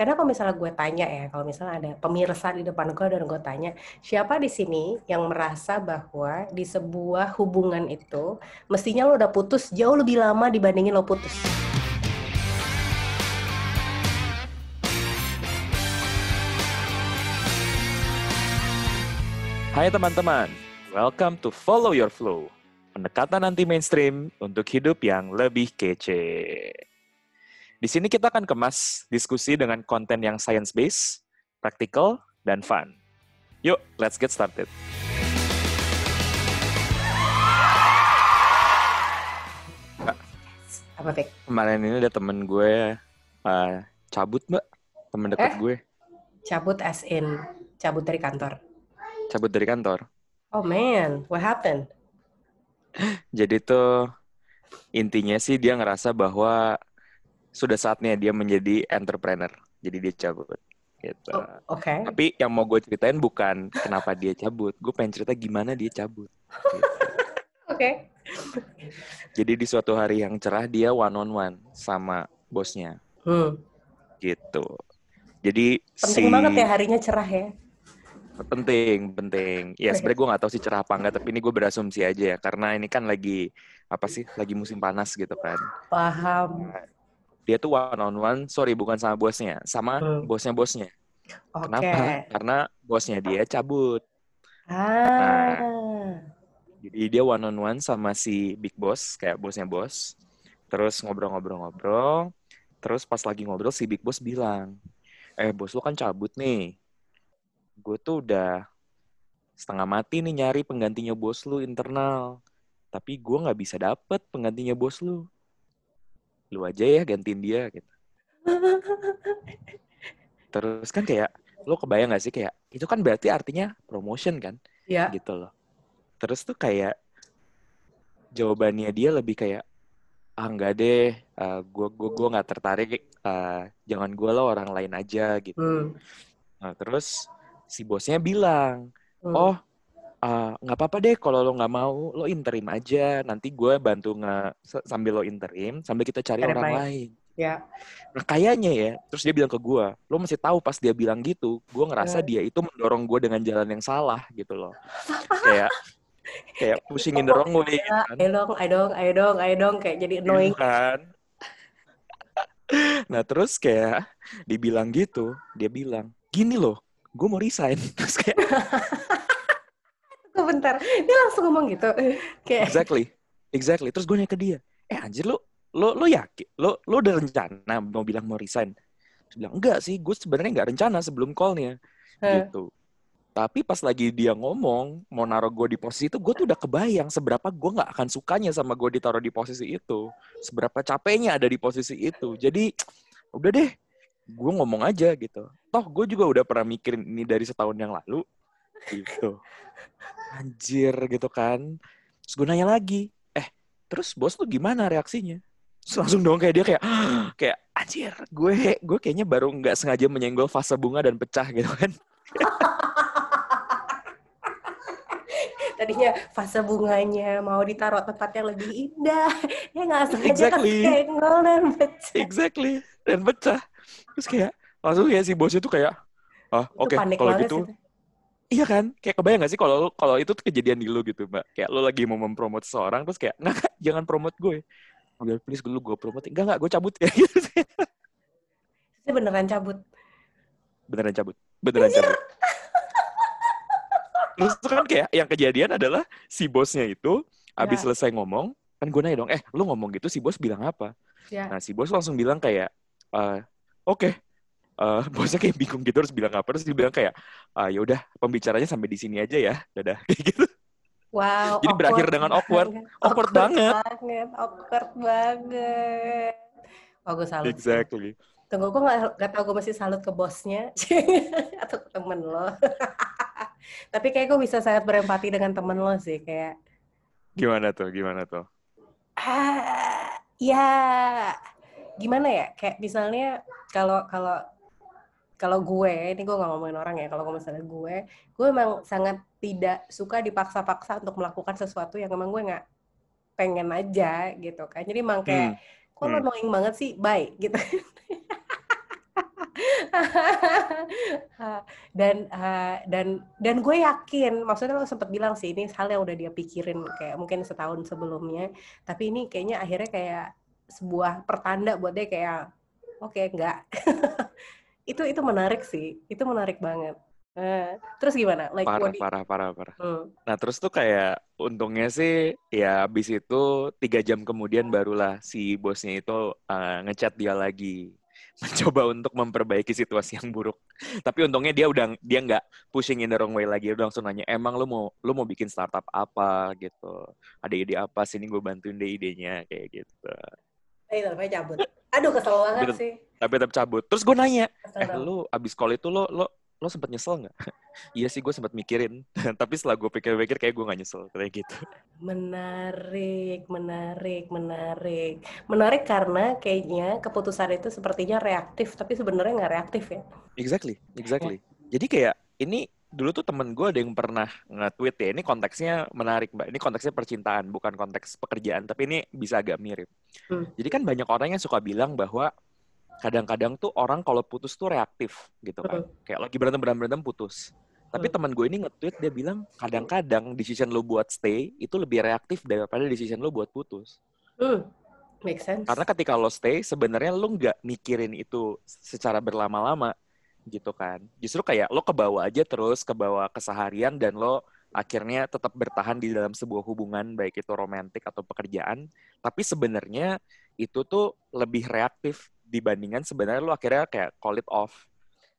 Karena kalau misalnya gue tanya ya, kalau misalnya ada pemirsa di depan gue dan gue tanya, siapa di sini yang merasa bahwa di sebuah hubungan itu mestinya lo udah putus jauh lebih lama dibandingin lo putus? Hai teman-teman, welcome to Follow Your Flow. Pendekatan anti mainstream untuk hidup yang lebih kece. Di sini kita akan kemas diskusi dengan konten yang science-based, practical, dan fun. Yuk, let's get started. Apa, Pik? Kemarin ini ada temen gue uh, cabut, Mbak. Temen deket Eh? gue. Cabut as in cabut dari kantor. Cabut dari kantor. Oh man, what happened? Jadi tuh intinya sih dia ngerasa bahwa sudah saatnya dia menjadi entrepreneur. Jadi dia cabut. Gitu. Oh, Oke. Tapi yang mau gue ceritain bukan kenapa dia cabut. Gue pengen cerita gimana dia cabut. Gitu. Oke. Jadi di suatu hari yang cerah dia one on one sama bosnya. Hmm. Gitu. Jadi Penting si banget ya harinya cerah ya. penting penting. Ya sebenarnya gue nggak tahu sih cerah apa enggak. Tapi ini gue berasumsi aja ya. Karena ini kan lagi apa sih? Lagi musim panas gitu kan. Paham. Dia tuh one on one. Sorry bukan sama bosnya, sama Hmm. bosnya bosnya. Oke. Kenapa? Karena bosnya dia cabut. Ah. Jadi dia one on one sama si big boss, kayak bosnya bos. Terus ngobrol-ngobrol-ngobrol. Terus pas lagi ngobrol si big boss bilang, eh bos lu kan cabut nih. Gue tuh udah setengah mati nih nyari penggantinya bos lu internal. Tapi gue nggak bisa dapet penggantinya bos lu. Lu aja ya gantiin dia gitu. Terus kan kayak, lo kebayang gak sih kayak, itu kan berarti artinya promotion kan? Ya. gitu loh. Terus tuh kayak jawabannya dia lebih kayak ah enggak deh, eh, gua gua gua nggak tertarik, eh, jangan gua lah orang lain aja gitu. Hmm. Nah, terus si bosnya bilang, Hmm. oh nggak apa-apa deh kalau lo nggak mau, lo interim aja. Nanti gue bantu nge sambil lo interim, sambil kita cari Cari orang lain. lain. Ya. Nah, kayaknya ya, terus dia bilang ke gue, lo mesti tahu pas dia bilang gitu, gue ngerasa Hmm. dia itu mendorong gue dengan jalan yang salah gitu loh. kayak kayak pushing in the wrong way Ya, kan. ayo dong, ayo dong, ayo dong, ayo dong, kayak jadi Gitu annoying. kan. Nah, terus kayak dibilang gitu, dia bilang, gini loh, gue mau resign. Terus kayak, bentar, dia langsung ngomong gitu. Kayak, exactly, exactly. Terus gue nanya ke dia, eh anjir lo, lo, lo yakin, lo, lo udah rencana mau bilang mau resign? Terus bilang, enggak sih, gue sebenarnya nggak rencana sebelum call-nya. Hah. gitu. Tapi pas lagi dia ngomong mau naruh gue di posisi itu, gue tuh udah kebayang seberapa gue nggak akan sukanya sama gue ditaruh di posisi itu, seberapa capeknya ada di posisi itu. Jadi udah deh, gue ngomong aja gitu. Toh gue juga udah pernah mikirin ini dari setahun yang lalu, gitu. Anjir gitu kan. Terus gue nanya lagi, eh terus bos lu gimana reaksinya? Terus langsung dong kayak dia kayak kayak anjir gue gue kayaknya baru nggak sengaja menyenggol fase bunga dan pecah gitu kan. tadinya fase bunganya mau ditaruh tempat yang lebih indah. Ya nggak sengaja Exactly. kesenggol dan pecah. exactly dan pecah terus kayak langsung ya si bosnya tuh kayak ah Itu oke panik kalau gitu sih. Iya kan? Kayak kebayang gak sih kalau kalau itu tuh kejadian di lu gitu mbak. Kayak lu lagi mau mempromot seseorang terus kayak nggak Kak, jangan promote gue. Udah please dulu gue promote enggak enggak gue cabut. Ya Itu beneran cabut. beneran cabut. Beneran cabut. Terus tuh kan kayak yang kejadian adalah si bosnya itu abis Ya. selesai ngomong kan gue nanya dong eh lu ngomong gitu si bos bilang apa? Ya. Nah, si bos langsung bilang kayak, "Eh, oke. Eh, bosnya kayak bingung gitu harus bilang apa. Terus dia bilang kayak, ah, ya udah pembicaranya sampai di sini aja ya. Dadah. Kayak gitu. Wow. Jadi berakhir awkward dengan awkward. banget. Awkward banget. banget. Awkward banget. Oh, gue salut. Exactly. Tunggu, gue gak, gak tau gue masih salut ke bosnya. Atau ke temen lo. Tapi kayak gue bisa sangat berempati dengan temen lo sih. Kayak, Gimana tuh? Gimana tuh? ah, ya gimana ya? Kayak misalnya kalau kalau kalau gue, ini gue gak ngomongin orang ya, kalau misalnya gue, gue emang sangat tidak suka dipaksa-paksa untuk melakukan sesuatu yang emang gue nggak pengen aja gitu kan. Jadi emang kayak, Hmm. kok lo Hmm. annoying banget sih, bye gitu. dan uh, dan dan gue yakin maksudnya lo sempat bilang sih ini hal yang udah dia pikirin kayak mungkin setahun sebelumnya tapi ini kayaknya akhirnya kayak sebuah pertanda buat dia kayak oke okay, enggak itu itu menarik sih itu menarik banget Uh, terus gimana? Like, parah, parah, parah, parah. Hmm. Nah terus tuh kayak untungnya sih ya abis itu tiga jam kemudian barulah si bosnya itu uh, ngechat dia lagi mencoba untuk memperbaiki situasi yang buruk. Tapi untungnya dia udah dia nggak pushing in the wrong way lagi. Dia udah langsung nanya, emang lu mau lu mau bikin startup apa gitu? Ada ide apa? Sini gue bantuin deh idenya kayak gitu. Eh, tapi cabut. Aduh kesel banget sih. Tapi tetap cabut. Terus gue nanya, eh lu abis call itu lo lo lo sempet nyesel nggak? iya sih gue sempet mikirin. Tapi setelah gue pikir-pikir kayak gue gak nyesel kayak gitu. Menarik, menarik, menarik. Menarik karena kayaknya keputusan itu sepertinya reaktif, tapi sebenarnya nggak reaktif ya. Exactly, exactly. Jadi kayak ini dulu tuh temen gue ada yang pernah nge-tweet ya, ini konteksnya menarik mbak, ini konteksnya percintaan, bukan konteks pekerjaan, tapi ini bisa agak mirip. Hmm. Jadi kan banyak orang yang suka bilang bahwa kadang-kadang tuh orang kalau putus tuh reaktif gitu kan. Uh. Kayak lagi berantem berantem berantem putus. Tapi uh. teman gue ini nge-tweet dia bilang kadang-kadang decision lo buat stay itu lebih reaktif daripada decision lo buat putus. Uh. Make sense. Karena ketika lo stay sebenarnya lo nggak mikirin itu secara berlama-lama gitu kan. Justru kayak lo kebawa aja terus kebawa keseharian dan lo akhirnya tetap bertahan di dalam sebuah hubungan baik itu romantis atau pekerjaan. Tapi sebenarnya itu tuh lebih reaktif dibandingkan sebenarnya lu akhirnya kayak call it off.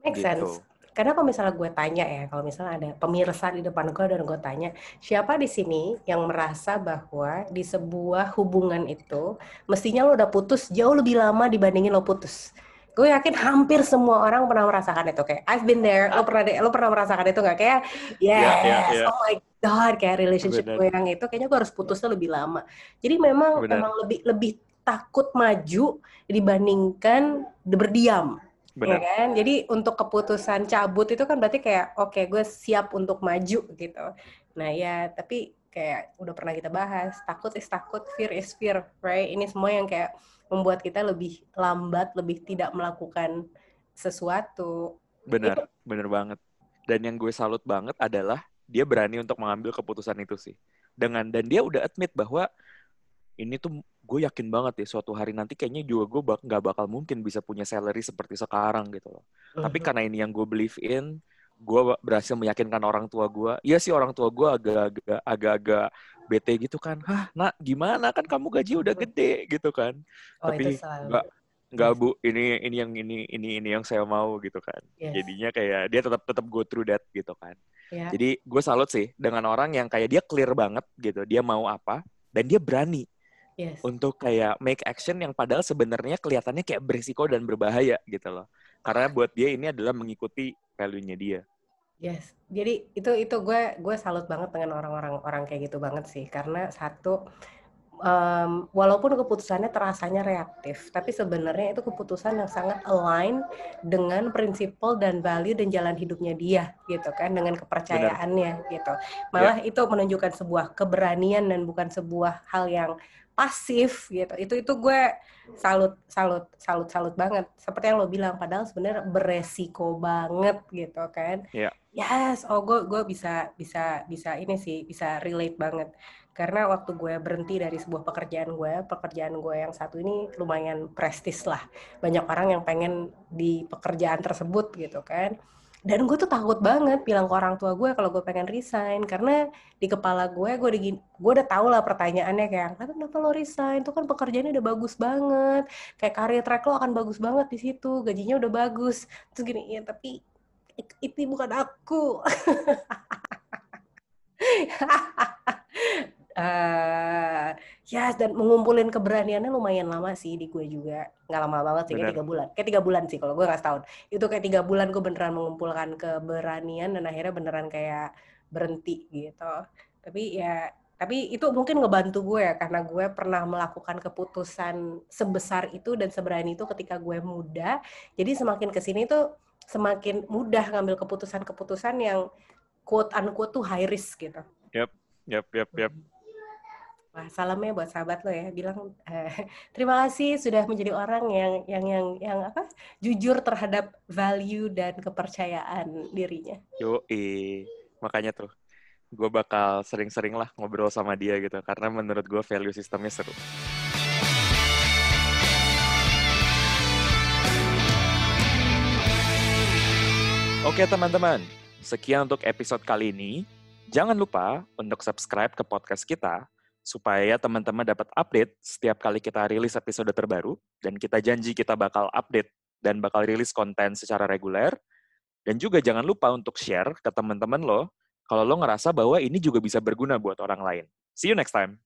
Make gitu. sense. Karena kalau misalnya gue tanya ya, kalau misalnya ada pemirsa di depan gue dan gue tanya, siapa di sini yang merasa bahwa di sebuah hubungan itu mestinya lo udah putus jauh lebih lama dibandingin lo putus? Gue yakin hampir semua orang pernah merasakan itu kayak I've been there. Lo pernah lo pernah merasakan itu nggak kayak yes, yeah, yeah, yeah. oh my god kayak relationship gue yang itu kayaknya gue harus putusnya lebih lama. Jadi memang Bener. memang lebih lebih takut maju dibandingkan berdiam. Ya Benar. Ya kan? Jadi untuk keputusan cabut itu kan berarti kayak oke okay, gue siap untuk maju gitu. Nah ya tapi kayak udah pernah kita bahas takut is takut, fear is fear, right? Ini semua yang kayak membuat kita lebih lambat, lebih tidak melakukan sesuatu. Benar, benar banget. Dan yang gue salut banget adalah dia berani untuk mengambil keputusan itu sih. Dengan dan dia udah admit bahwa ini tuh gue yakin banget ya suatu hari nanti kayaknya juga gue bak nggak bakal mungkin bisa punya salary seperti sekarang gitu loh. Uh-huh. Tapi karena ini yang gue believe in, gue berhasil meyakinkan orang tua gue. Iya sih orang tua gue agak-agak agak-agak bete gitu kan. Hah, nak gimana kan kamu gaji udah gede gitu kan. Oh, Tapi nggak nggak bu ini ini yang ini ini ini yang saya mau gitu kan. Yes. Jadinya kayak dia tetap tetap go through that gitu kan. Yeah. Jadi gue salut sih dengan orang yang kayak dia clear banget gitu. Dia mau apa dan dia berani yes. untuk kayak make action yang padahal sebenarnya kelihatannya kayak berisiko dan berbahaya gitu loh. Karena buat dia ini adalah mengikuti value-nya dia. Yes, jadi itu itu gue gue salut banget dengan orang-orang orang kayak gitu banget sih karena satu um, walaupun keputusannya terasanya reaktif, tapi sebenarnya itu keputusan yang sangat align dengan prinsipal dan value dan jalan hidupnya dia gitu kan dengan kepercayaannya Benar. gitu. Malah yeah. itu menunjukkan sebuah keberanian dan bukan sebuah hal yang pasif gitu itu itu gue salut salut salut salut banget seperti yang lo bilang padahal sebenarnya beresiko banget gitu kan yeah. yes oh gue gue bisa bisa bisa ini sih bisa relate banget karena waktu gue berhenti dari sebuah pekerjaan gue pekerjaan gue yang satu ini lumayan prestis lah. Banyak orang yang pengen di pekerjaan tersebut gitu kan. Dan gue tuh takut banget bilang ke orang tua gue kalau gue pengen resign. Karena di kepala gue gue udah gue udah tahu lah pertanyaannya kayak kenapa lo resign? Itu kan pekerjaannya udah bagus banget. Kayak karir track lo akan bagus banget di situ. Gajinya udah bagus. Terus gini ya tapi itu bukan aku uh, ya dan mengumpulin keberaniannya lumayan lama sih di gue juga. Nggak lama banget sih kayak tiga bulan. Kayak tiga bulan sih kalau gue nggak setahun itu kayak tiga bulan gue beneran mengumpulkan keberanian dan akhirnya beneran kayak berhenti gitu. Tapi ya tapi itu mungkin ngebantu gue ya karena gue pernah melakukan keputusan sebesar itu dan seberani itu ketika gue muda. Jadi semakin ke sini tuh semakin mudah ngambil keputusan-keputusan yang quote unquote tuh high risk gitu. Yap, yap, yap, yap. Wah, salamnya buat sahabat lo ya. Bilang eh, terima kasih sudah menjadi orang yang yang yang yang apa? jujur terhadap value dan kepercayaan dirinya. Yo, makanya tuh gue bakal sering-sering lah ngobrol sama dia gitu karena menurut gue value sistemnya seru. Oke teman-teman, sekian untuk episode kali ini. Jangan lupa untuk subscribe ke podcast kita supaya teman-teman dapat update setiap kali kita rilis episode terbaru dan kita janji kita bakal update dan bakal rilis konten secara reguler. Dan juga jangan lupa untuk share ke teman-teman lo kalau lo ngerasa bahwa ini juga bisa berguna buat orang lain. See you next time.